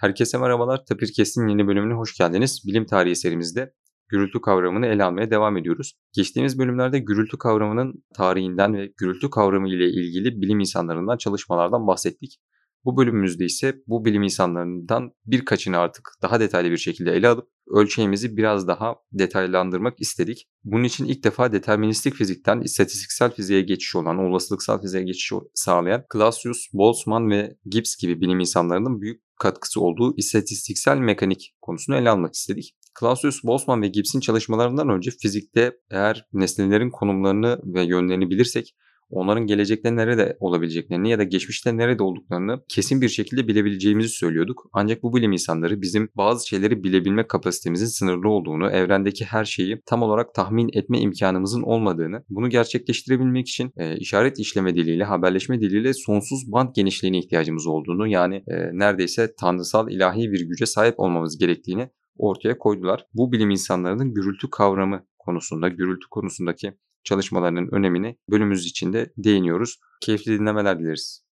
Herkese merhabalar. Tapirkes'in yeni bölümüne hoş geldiniz. Bilim tarihi serimizde gürültü kavramını ele almaya devam ediyoruz. Geçtiğimiz bölümlerde gürültü kavramının tarihinden ve gürültü kavramı ile ilgili bilim insanlarından çalışmalardan bahsettik. Bu bölümümüzde ise bu bilim insanlarından birkaçını artık daha detaylı bir şekilde ele alıp ölçeğimizi biraz daha detaylandırmak istedik. Bunun için ilk defa deterministik fizikten istatistiksel fiziğe geçiş olan, olasılıksal fiziğe geçiş sağlayan Clausius, Boltzmann ve Gibbs gibi bilim insanlarının büyük katkısı olduğu istatistiksel mekanik konusunu ele almak istedik. Clausius, Boltzmann ve Gibbs'in çalışmalarından önce fizikte eğer nesnelerin konumlarını ve yönlerini bilirsek onların gelecekte nerede olabileceklerini ya da geçmişte nerede olduklarını kesin bir şekilde bilebileceğimizi söylüyorduk. Ancak bu bilim insanları bizim bazı şeyleri bilebilme kapasitemizin sınırlı olduğunu, evrendeki her şeyi tam olarak tahmin etme imkanımızın olmadığını, bunu gerçekleştirebilmek için e, işaret işleme diliyle, haberleşme diliyle sonsuz band genişliğine ihtiyacımız olduğunu, yani e, neredeyse tanrısal ilahi bir güce sahip olmamız gerektiğini ortaya koydular. Bu bilim insanlarının gürültü kavramı konusunda, gürültü konusundaki çalışmalarının önemini bölümümüz içinde değiniyoruz. Keyifli dinlemeler dileriz.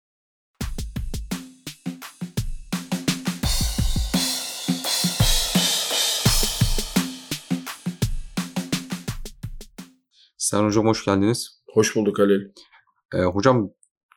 Sen hocam hoş geldiniz. Hoş bulduk Halil. Ee, hocam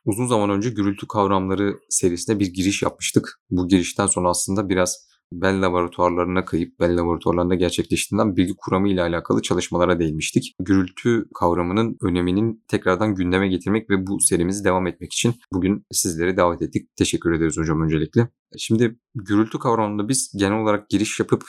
uzun zaman önce gürültü kavramları serisine bir giriş yapmıştık. Bu girişten sonra aslında biraz Bell laboratuvarlarına kayıp Bell laboratuvarlarında gerçekleştirilen bilgi kuramı ile alakalı çalışmalara değinmiştik. Gürültü kavramının öneminin tekrardan gündeme getirmek ve bu serimizi devam etmek için bugün sizleri davet ettik. Teşekkür ederiz hocam öncelikle. Şimdi gürültü kavramında biz genel olarak giriş yapıp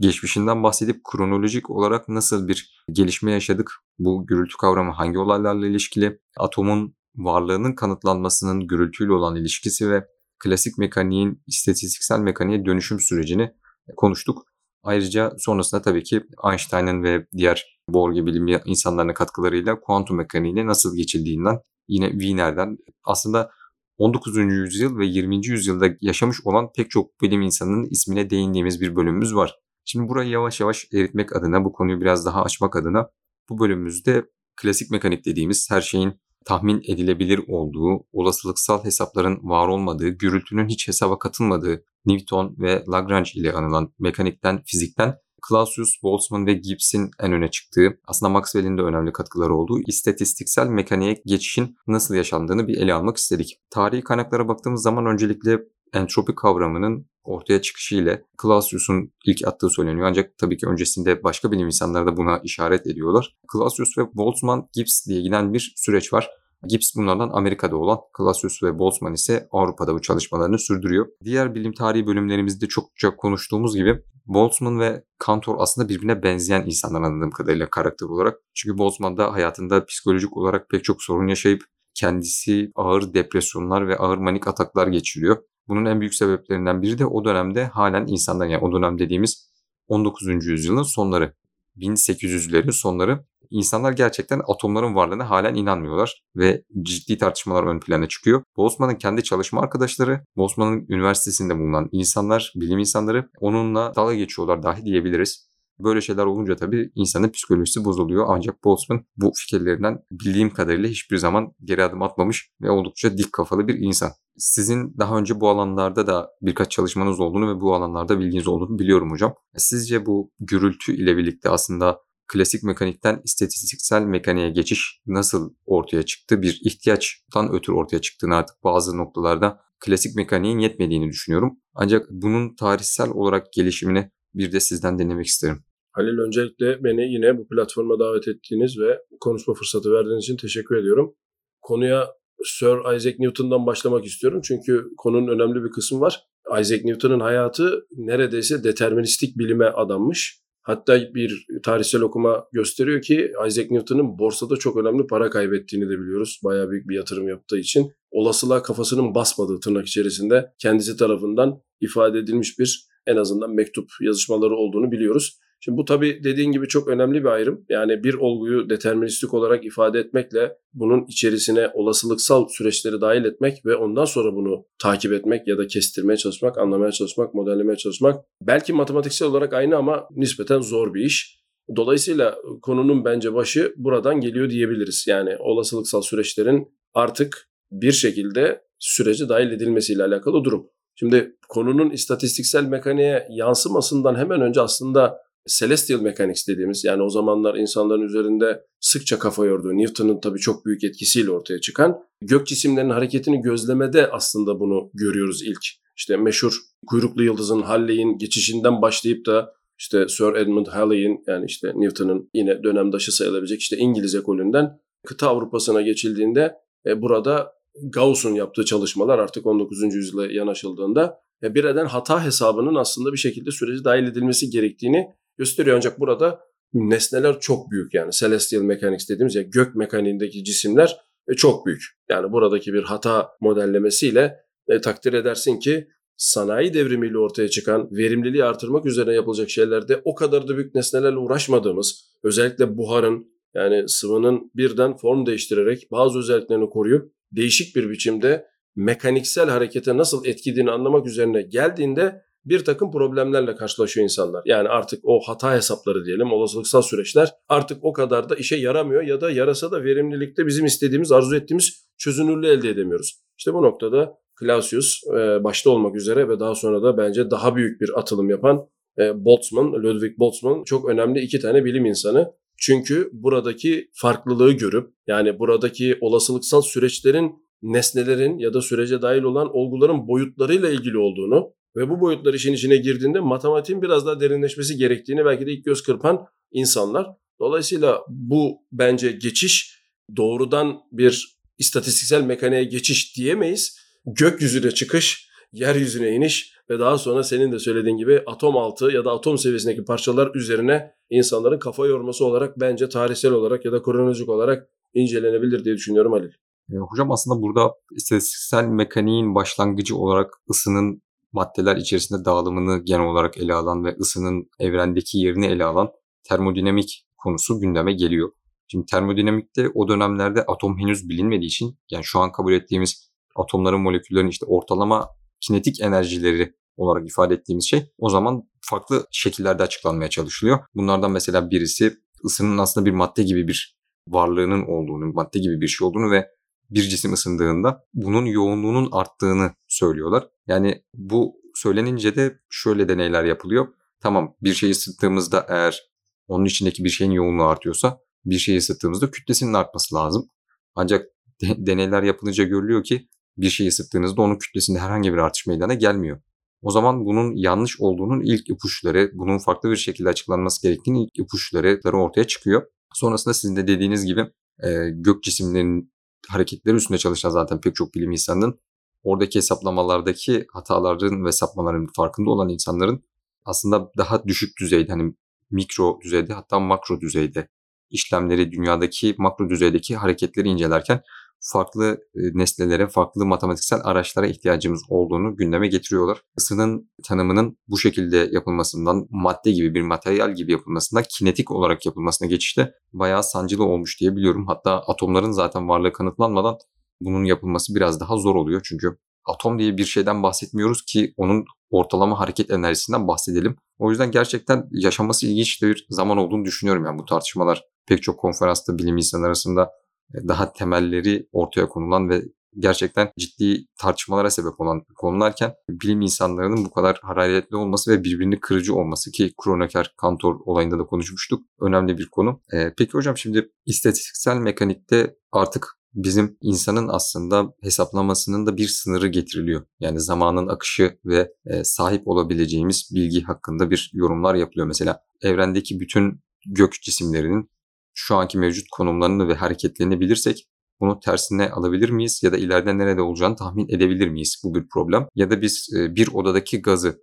geçmişinden bahsedip kronolojik olarak nasıl bir gelişme yaşadık? Bu gürültü kavramı hangi olaylarla ilişkili? Atomun varlığının kanıtlanmasının gürültüyle olan ilişkisi ve klasik mekaniğin istatistiksel mekaniğe dönüşüm sürecini konuştuk. Ayrıca sonrasında tabii ki Einstein'ın ve diğer Bohr gibi bilim insanlarının katkılarıyla kuantum mekaniğine nasıl geçildiğinden yine Wiener'den aslında 19. yüzyıl ve 20. yüzyılda yaşamış olan pek çok bilim insanının ismine değindiğimiz bir bölümümüz var. Şimdi burayı yavaş yavaş eritmek adına, bu konuyu biraz daha açmak adına bu bölümümüzde klasik mekanik dediğimiz her şeyin tahmin edilebilir olduğu, olasılıksal hesapların var olmadığı, gürültünün hiç hesaba katılmadığı Newton ve Lagrange ile anılan mekanikten, fizikten Clausius, Boltzmann ve Gibbs'in en öne çıktığı, aslında Maxwell'in de önemli katkıları olduğu istatistiksel mekaniğe geçişin nasıl yaşandığını bir ele almak istedik. Tarihi kaynaklara baktığımız zaman öncelikle entropi kavramının ortaya çıkışı ile Clausius'un ilk attığı söyleniyor. Ancak tabii ki öncesinde başka bilim insanları da buna işaret ediyorlar. Clausius ve Boltzmann Gibbs diye giden bir süreç var. Gibbs bunlardan Amerika'da olan, Clausius ve Boltzmann ise Avrupa'da bu çalışmalarını sürdürüyor. Diğer bilim tarihi bölümlerimizde çokça konuştuğumuz gibi Boltzmann ve Cantor aslında birbirine benzeyen insanlar anladığım kadarıyla karakter olarak. Çünkü Boltzmann da hayatında psikolojik olarak pek çok sorun yaşayıp kendisi ağır depresyonlar ve ağır manik ataklar geçiriyor. Bunun en büyük sebeplerinden biri de o dönemde halen insanlar yani o dönem dediğimiz 19. yüzyılın sonları 1800'lerin sonları insanlar gerçekten atomların varlığına halen inanmıyorlar ve ciddi tartışmalar ön plana çıkıyor. Boltzmann'ın kendi çalışma arkadaşları, Boltzmann'ın üniversitesinde bulunan insanlar, bilim insanları onunla dalga geçiyorlar dahi diyebiliriz. Böyle şeyler olunca tabii insanın psikolojisi bozuluyor. Ancak Boltzmann bu fikirlerinden bildiğim kadarıyla hiçbir zaman geri adım atmamış ve oldukça dik kafalı bir insan. Sizin daha önce bu alanlarda da birkaç çalışmanız olduğunu ve bu alanlarda bilginiz olduğunu biliyorum hocam. Sizce bu gürültü ile birlikte aslında klasik mekanikten istatistiksel mekaniğe geçiş nasıl ortaya çıktı? Bir ihtiyaçtan ötürü ortaya çıktığını artık bazı noktalarda klasik mekaniğin yetmediğini düşünüyorum. Ancak bunun tarihsel olarak gelişimini bir de sizden dinlemek isterim. Halil öncelikle beni yine bu platforma davet ettiğiniz ve konuşma fırsatı verdiğiniz için teşekkür ediyorum. Konuya Sir Isaac Newton'dan başlamak istiyorum çünkü konunun önemli bir kısmı var. Isaac Newton'un hayatı neredeyse deterministik bilime adanmış. Hatta bir tarihsel okuma gösteriyor ki Isaac Newton'un borsada çok önemli para kaybettiğini de biliyoruz. Bayağı büyük bir yatırım yaptığı için. Olasılığa kafasının basmadığı tırnak içerisinde kendisi tarafından ifade edilmiş bir en azından mektup yazışmaları olduğunu biliyoruz. Şimdi bu tabii dediğin gibi çok önemli bir ayrım. Yani bir olguyu deterministik olarak ifade etmekle bunun içerisine olasılıksal süreçleri dahil etmek ve ondan sonra bunu takip etmek ya da kestirmeye çalışmak, anlamaya çalışmak, modellemeye çalışmak belki matematiksel olarak aynı ama nispeten zor bir iş. Dolayısıyla konunun bence başı buradan geliyor diyebiliriz. Yani olasılıksal süreçlerin artık bir şekilde sürece dahil edilmesiyle alakalı durum. Şimdi konunun istatistiksel mekaniğe yansımasından hemen önce aslında celestial mechanics dediğimiz yani o zamanlar insanların üzerinde sıkça kafa yorduğu Newton'un tabii çok büyük etkisiyle ortaya çıkan gök cisimlerinin hareketini gözlemede aslında bunu görüyoruz ilk. İşte meşhur kuyruklu yıldızın Halley'in geçişinden başlayıp da işte Sir Edmund Halley'in yani işte Newton'un yine dönemdaşı sayılabilecek işte İngiliz ekolünden kıta Avrupa'sına geçildiğinde e, burada Gauss'un yaptığı çalışmalar artık 19. yüzyıla yanaşıldığında e, bir hata hesabının aslında bir şekilde süreci dahil edilmesi gerektiğini gösteriyor. Ancak burada nesneler çok büyük yani celestial mechanics dediğimiz ya gök mekaniğindeki cisimler e, çok büyük. Yani buradaki bir hata modellemesiyle e, takdir edersin ki sanayi devrimiyle ortaya çıkan verimliliği artırmak üzerine yapılacak şeylerde o kadar da büyük nesnelerle uğraşmadığımız özellikle buharın yani sıvının birden form değiştirerek bazı özelliklerini koruyup değişik bir biçimde mekaniksel harekete nasıl etkilediğini anlamak üzerine geldiğinde bir takım problemlerle karşılaşıyor insanlar. Yani artık o hata hesapları diyelim, olasılıksal süreçler artık o kadar da işe yaramıyor ya da yarasa da verimlilikte bizim istediğimiz, arzu ettiğimiz çözünürlüğü elde edemiyoruz. İşte bu noktada Clausius e, başta olmak üzere ve daha sonra da bence daha büyük bir atılım yapan e, Boltzmann, Ludwig Boltzmann çok önemli iki tane bilim insanı. Çünkü buradaki farklılığı görüp yani buradaki olasılıksal süreçlerin nesnelerin ya da sürece dahil olan olguların boyutlarıyla ilgili olduğunu ve bu boyutlar işin içine girdiğinde matematiğin biraz daha derinleşmesi gerektiğini belki de ilk göz kırpan insanlar. Dolayısıyla bu bence geçiş doğrudan bir istatistiksel mekaniğe geçiş diyemeyiz. Gökyüzüne çıkış, yeryüzüne iniş ve daha sonra senin de söylediğin gibi atom altı ya da atom seviyesindeki parçalar üzerine insanların kafa yorması olarak bence tarihsel olarak ya da kronolojik olarak incelenebilir diye düşünüyorum Halil. E, hocam aslında burada istatistiksel mekaniğin başlangıcı olarak ısının maddeler içerisinde dağılımını genel olarak ele alan ve ısının evrendeki yerini ele alan termodinamik konusu gündeme geliyor. Şimdi termodinamikte o dönemlerde atom henüz bilinmediği için yani şu an kabul ettiğimiz atomların moleküllerin işte ortalama kinetik enerjileri olarak ifade ettiğimiz şey o zaman farklı şekillerde açıklanmaya çalışılıyor. Bunlardan mesela birisi ısının aslında bir madde gibi bir varlığının olduğunu, madde gibi bir şey olduğunu ve bir cisim ısındığında bunun yoğunluğunun arttığını söylüyorlar. Yani bu söylenince de şöyle deneyler yapılıyor. Tamam bir şeyi ısıttığımızda eğer onun içindeki bir şeyin yoğunluğu artıyorsa bir şeyi ısıttığımızda kütlesinin artması lazım. Ancak de- deneyler yapılınca görülüyor ki bir şeyi ısıttığınızda onun kütlesinde herhangi bir artış meydana gelmiyor. O zaman bunun yanlış olduğunun ilk ipuçları, bunun farklı bir şekilde açıklanması gerektiğini ilk ipuçları ortaya çıkıyor. Sonrasında sizin de dediğiniz gibi e, gök cisimlerinin hareketleri üstünde çalışan zaten pek çok bilim insanının oradaki hesaplamalardaki hataların ve sapmaların farkında olan insanların aslında daha düşük düzeyde hani mikro düzeyde hatta makro düzeyde işlemleri dünyadaki makro düzeydeki hareketleri incelerken farklı nesnelere, farklı matematiksel araçlara ihtiyacımız olduğunu gündeme getiriyorlar. Isının tanımının bu şekilde yapılmasından, madde gibi bir materyal gibi yapılmasından kinetik olarak yapılmasına geçişte bayağı sancılı olmuş diye biliyorum. Hatta atomların zaten varlığı kanıtlanmadan bunun yapılması biraz daha zor oluyor. Çünkü atom diye bir şeyden bahsetmiyoruz ki onun ortalama hareket enerjisinden bahsedelim. O yüzden gerçekten yaşaması ilginç bir zaman olduğunu düşünüyorum yani bu tartışmalar. Pek çok konferansta bilim insanları arasında daha temelleri ortaya konulan ve gerçekten ciddi tartışmalara sebep olan konularken bilim insanlarının bu kadar hararetli olması ve birbirini kırıcı olması ki Kronecker Kantor olayında da konuşmuştuk. Önemli bir konu. Ee, peki hocam şimdi istatistiksel mekanikte artık bizim insanın aslında hesaplamasının da bir sınırı getiriliyor. Yani zamanın akışı ve e, sahip olabileceğimiz bilgi hakkında bir yorumlar yapılıyor. Mesela evrendeki bütün gök cisimlerinin şu anki mevcut konumlarını ve hareketlerini bilirsek bunu tersine alabilir miyiz ya da ileride nerede olacağını tahmin edebilir miyiz? Bu bir problem. Ya da biz bir odadaki gazı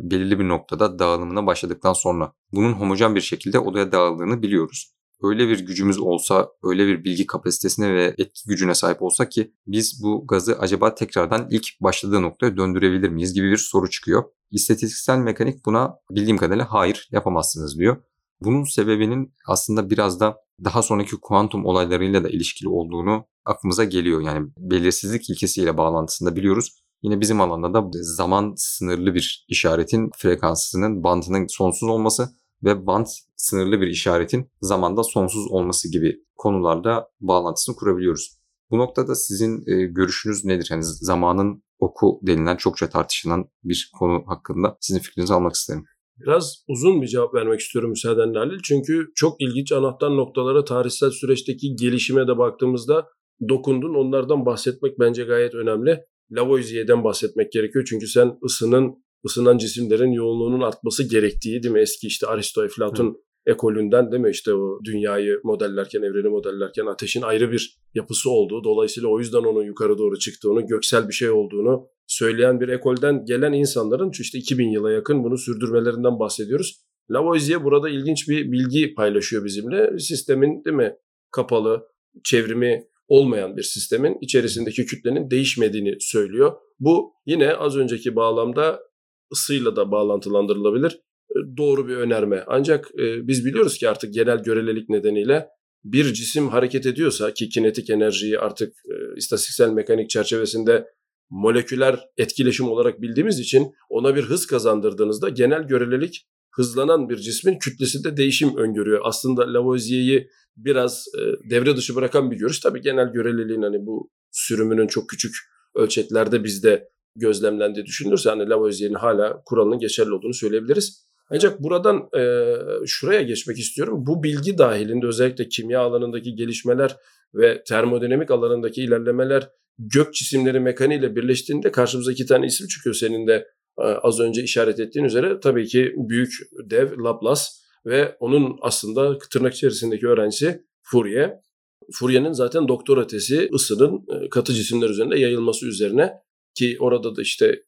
belirli bir noktada dağılımına başladıktan sonra bunun homojen bir şekilde odaya dağıldığını biliyoruz. Öyle bir gücümüz olsa, öyle bir bilgi kapasitesine ve etki gücüne sahip olsak ki biz bu gazı acaba tekrardan ilk başladığı noktaya döndürebilir miyiz gibi bir soru çıkıyor. İstatistiksel mekanik buna bildiğim kadarıyla hayır yapamazsınız diyor. Bunun sebebinin aslında biraz da daha sonraki kuantum olaylarıyla da ilişkili olduğunu aklımıza geliyor. Yani belirsizlik ilkesiyle bağlantısında biliyoruz. Yine bizim alanda da zaman sınırlı bir işaretin frekansının bandının sonsuz olması ve band sınırlı bir işaretin zamanda sonsuz olması gibi konularda bağlantısını kurabiliyoruz. Bu noktada sizin e, görüşünüz nedir? Yani zamanın oku denilen çokça tartışılan bir konu hakkında sizin fikrinizi almak isterim. Biraz uzun bir cevap vermek istiyorum müsaadenle Halil. Çünkü çok ilginç anahtar noktalara tarihsel süreçteki gelişime de baktığımızda dokundun. Onlardan bahsetmek bence gayet önemli. Lavoisier'den bahsetmek gerekiyor. Çünkü sen ısının ısınan cisimlerin yoğunluğunun artması gerektiği değil mi? Eski işte Aristo, Eflatun. Ekolünden değil mi? İşte o dünyayı modellerken, evreni modellerken ateşin ayrı bir yapısı olduğu. Dolayısıyla o yüzden onun yukarı doğru çıktığını, göksel bir şey olduğunu söyleyen bir ekolden gelen insanların işte 2000 yıla yakın bunu sürdürmelerinden bahsediyoruz. Lavoisier burada ilginç bir bilgi paylaşıyor bizimle. Sistemin değil mi kapalı, çevrimi olmayan bir sistemin içerisindeki kütlenin değişmediğini söylüyor. Bu yine az önceki bağlamda ısıyla da bağlantılandırılabilir. Doğru bir önerme. Ancak e, biz biliyoruz ki artık genel görelilik nedeniyle bir cisim hareket ediyorsa ki kinetik enerjiyi artık e, istatistiksel mekanik çerçevesinde moleküler etkileşim olarak bildiğimiz için ona bir hız kazandırdığınızda genel görelilik hızlanan bir cismin kütlesinde değişim öngörüyor. Aslında Lavoisier'i biraz e, devre dışı bırakan bir görüş. Tabii genel göreliliğin hani bu sürümünün çok küçük ölçeklerde bizde gözlemlendiği düşünülürse hani Lavoisier'in hala kuralının geçerli olduğunu söyleyebiliriz. Ancak buradan e, şuraya geçmek istiyorum. Bu bilgi dahilinde özellikle kimya alanındaki gelişmeler ve termodinamik alanındaki ilerlemeler gök cisimleri mekaniğiyle birleştiğinde karşımıza iki tane isim çıkıyor senin de e, az önce işaret ettiğin üzere. Tabii ki büyük dev Laplace ve onun aslında tırnak içerisindeki öğrencisi Fourier. Fourier'in zaten doktora tezi ısının katı cisimler üzerinde yayılması üzerine ki orada da işte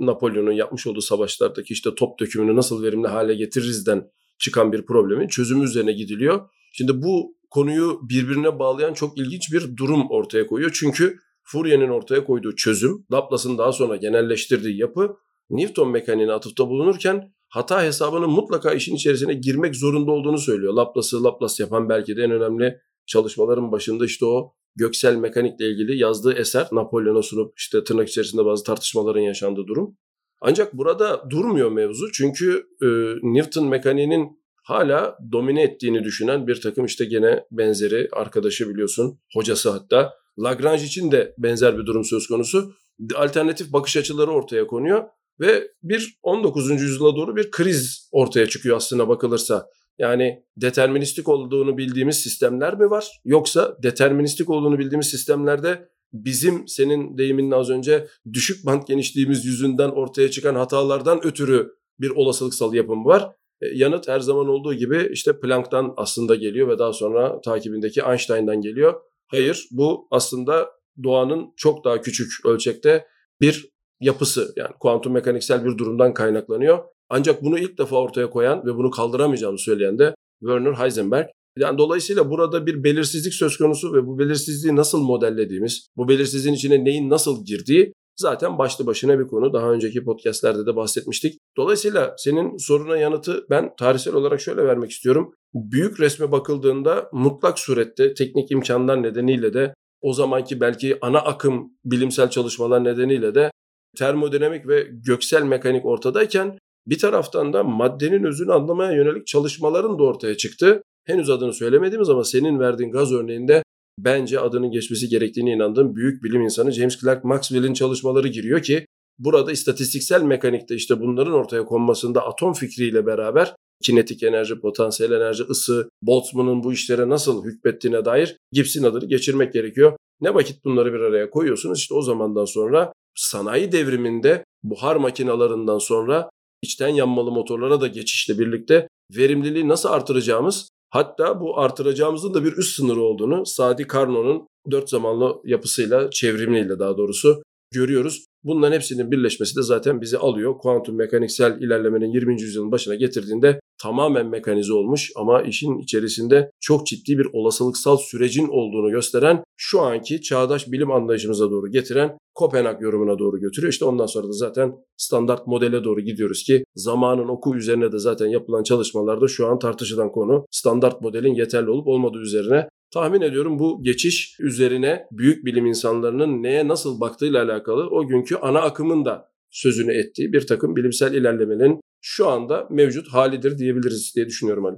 Napolyon'un yapmış olduğu savaşlardaki işte top dökümünü nasıl verimli hale getiririzden çıkan bir problemin çözümü üzerine gidiliyor. Şimdi bu konuyu birbirine bağlayan çok ilginç bir durum ortaya koyuyor. Çünkü Fourier'in ortaya koyduğu çözüm, Laplace'ın daha sonra genelleştirdiği yapı Newton mekaniğine atıfta bulunurken hata hesabının mutlaka işin içerisine girmek zorunda olduğunu söylüyor. Laplace'ı Laplace yapan belki de en önemli çalışmaların başında işte o göksel mekanikle ilgili yazdığı eser Napolyon'a sunup işte tırnak içerisinde bazı tartışmaların yaşandığı durum. Ancak burada durmuyor mevzu çünkü e, Newton mekaniğinin hala domine ettiğini düşünen bir takım işte gene benzeri arkadaşı biliyorsun hocası hatta Lagrange için de benzer bir durum söz konusu. Alternatif bakış açıları ortaya konuyor ve bir 19. yüzyıla doğru bir kriz ortaya çıkıyor aslına bakılırsa. Yani deterministik olduğunu bildiğimiz sistemler mi var? Yoksa deterministik olduğunu bildiğimiz sistemlerde bizim senin deyiminle az önce düşük band genişliğimiz yüzünden ortaya çıkan hatalardan ötürü bir olasılıksal yapım var. E, yanıt her zaman olduğu gibi işte Planck'tan aslında geliyor ve daha sonra takibindeki Einstein'dan geliyor. Hayır bu aslında doğanın çok daha küçük ölçekte bir yapısı yani kuantum mekaniksel bir durumdan kaynaklanıyor. Ancak bunu ilk defa ortaya koyan ve bunu kaldıramayacağını söyleyen de Werner Heisenberg. Yani dolayısıyla burada bir belirsizlik söz konusu ve bu belirsizliği nasıl modellediğimiz, bu belirsizliğin içine neyin nasıl girdiği zaten başlı başına bir konu. Daha önceki podcastlerde de bahsetmiştik. Dolayısıyla senin soruna yanıtı ben tarihsel olarak şöyle vermek istiyorum. Büyük resme bakıldığında mutlak surette teknik imkanlar nedeniyle de o zamanki belki ana akım bilimsel çalışmalar nedeniyle de termodinamik ve göksel mekanik ortadayken bir taraftan da maddenin özünü anlamaya yönelik çalışmaların da ortaya çıktı. Henüz adını söylemediğimiz ama senin verdiğin gaz örneğinde bence adının geçmesi gerektiğine inandığım büyük bilim insanı James Clerk Maxwell'in çalışmaları giriyor ki burada istatistiksel mekanikte işte bunların ortaya konmasında atom fikriyle beraber kinetik enerji, potansiyel enerji, ısı, Boltzmann'ın bu işlere nasıl hükmettiğine dair Gibbs'in adını geçirmek gerekiyor. Ne vakit bunları bir araya koyuyorsunuz işte o zamandan sonra sanayi devriminde buhar makinalarından sonra içten yanmalı motorlara da geçişle birlikte verimliliği nasıl artıracağımız hatta bu artıracağımızın da bir üst sınırı olduğunu Sadi Carnot'un dört zamanlı yapısıyla çevrimiyle daha doğrusu görüyoruz. Bunların hepsinin birleşmesi de zaten bizi alıyor. Kuantum mekaniksel ilerlemenin 20. yüzyılın başına getirdiğinde tamamen mekanize olmuş ama işin içerisinde çok ciddi bir olasılıksal sürecin olduğunu gösteren şu anki çağdaş bilim anlayışımıza doğru getiren Kopenhag yorumuna doğru götürüyor. İşte ondan sonra da zaten standart modele doğru gidiyoruz ki zamanın oku üzerine de zaten yapılan çalışmalarda şu an tartışılan konu standart modelin yeterli olup olmadığı üzerine Tahmin ediyorum bu geçiş üzerine büyük bilim insanlarının neye nasıl baktığıyla alakalı o günkü ana akımın da sözünü ettiği bir takım bilimsel ilerlemenin şu anda mevcut halidir diyebiliriz diye düşünüyorum Ali.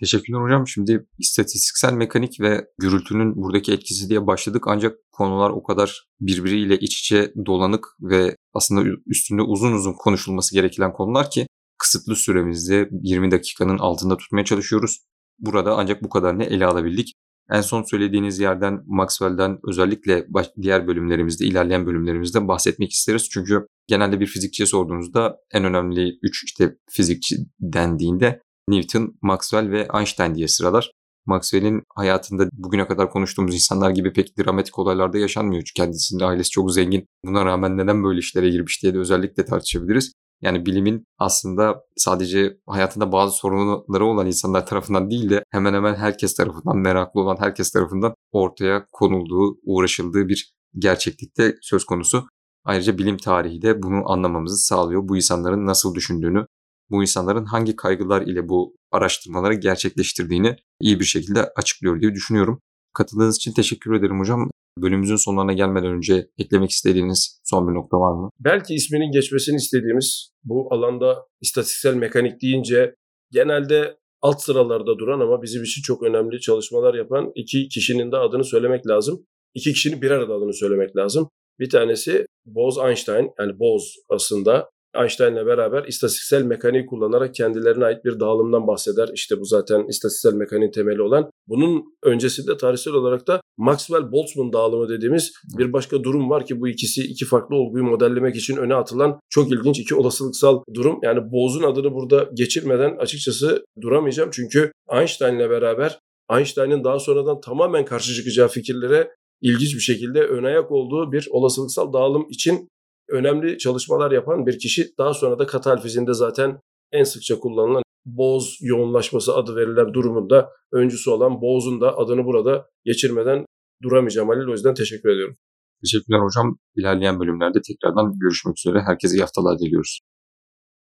Teşekkürler hocam. Şimdi istatistiksel mekanik ve gürültünün buradaki etkisi diye başladık. Ancak konular o kadar birbiriyle iç içe dolanık ve aslında üstünde uzun uzun konuşulması gereken konular ki kısıtlı süremizde 20 dakikanın altında tutmaya çalışıyoruz. Burada ancak bu kadarını ele alabildik. En son söylediğiniz yerden Maxwell'den özellikle diğer bölümlerimizde, ilerleyen bölümlerimizde bahsetmek isteriz. Çünkü genelde bir fizikçiye sorduğunuzda en önemli 3 işte fizikçi dendiğinde Newton, Maxwell ve Einstein diye sıralar. Maxwell'in hayatında bugüne kadar konuştuğumuz insanlar gibi pek dramatik olaylarda yaşanmıyor. Çünkü kendisinin ailesi çok zengin. Buna rağmen neden böyle işlere girmiş diye de özellikle tartışabiliriz. Yani bilimin aslında sadece hayatında bazı sorunları olan insanlar tarafından değil de hemen hemen herkes tarafından, meraklı olan herkes tarafından ortaya konulduğu, uğraşıldığı bir gerçeklikte söz konusu. Ayrıca bilim tarihi de bunu anlamamızı sağlıyor. Bu insanların nasıl düşündüğünü, bu insanların hangi kaygılar ile bu araştırmaları gerçekleştirdiğini iyi bir şekilde açıklıyor diye düşünüyorum. Katıldığınız için teşekkür ederim hocam. Bölümümüzün sonlarına gelmeden önce eklemek istediğiniz son bir nokta var mı? Belki isminin geçmesini istediğimiz bu alanda istatistiksel mekanik deyince genelde alt sıralarda duran ama bizim için çok önemli çalışmalar yapan iki kişinin de adını söylemek lazım. İki kişinin bir arada adını söylemek lazım. Bir tanesi Bose-Einstein yani Bose aslında Einstein'la beraber istatistiksel mekaniği kullanarak kendilerine ait bir dağılımdan bahseder. İşte bu zaten istatistiksel mekaniğin temeli olan. Bunun öncesinde tarihsel olarak da Maxwell-Boltzmann dağılımı dediğimiz bir başka durum var ki bu ikisi iki farklı olguyu modellemek için öne atılan çok ilginç iki olasılıksal durum. Yani Bose'un adını burada geçirmeden açıkçası duramayacağım. Çünkü Einstein'la beraber Einstein'ın daha sonradan tamamen karşı çıkacağı fikirlere ilginç bir şekilde ön ayak olduğu bir olasılıksal dağılım için önemli çalışmalar yapan bir kişi. Daha sonra da katal fiziğinde zaten en sıkça kullanılan Boz yoğunlaşması adı verilen durumunda öncüsü olan Boz'un da adını burada geçirmeden duramayacağım Halil. O yüzden teşekkür ediyorum. Teşekkürler hocam. İlerleyen bölümlerde tekrardan görüşmek üzere. Herkese iyi haftalar diliyoruz.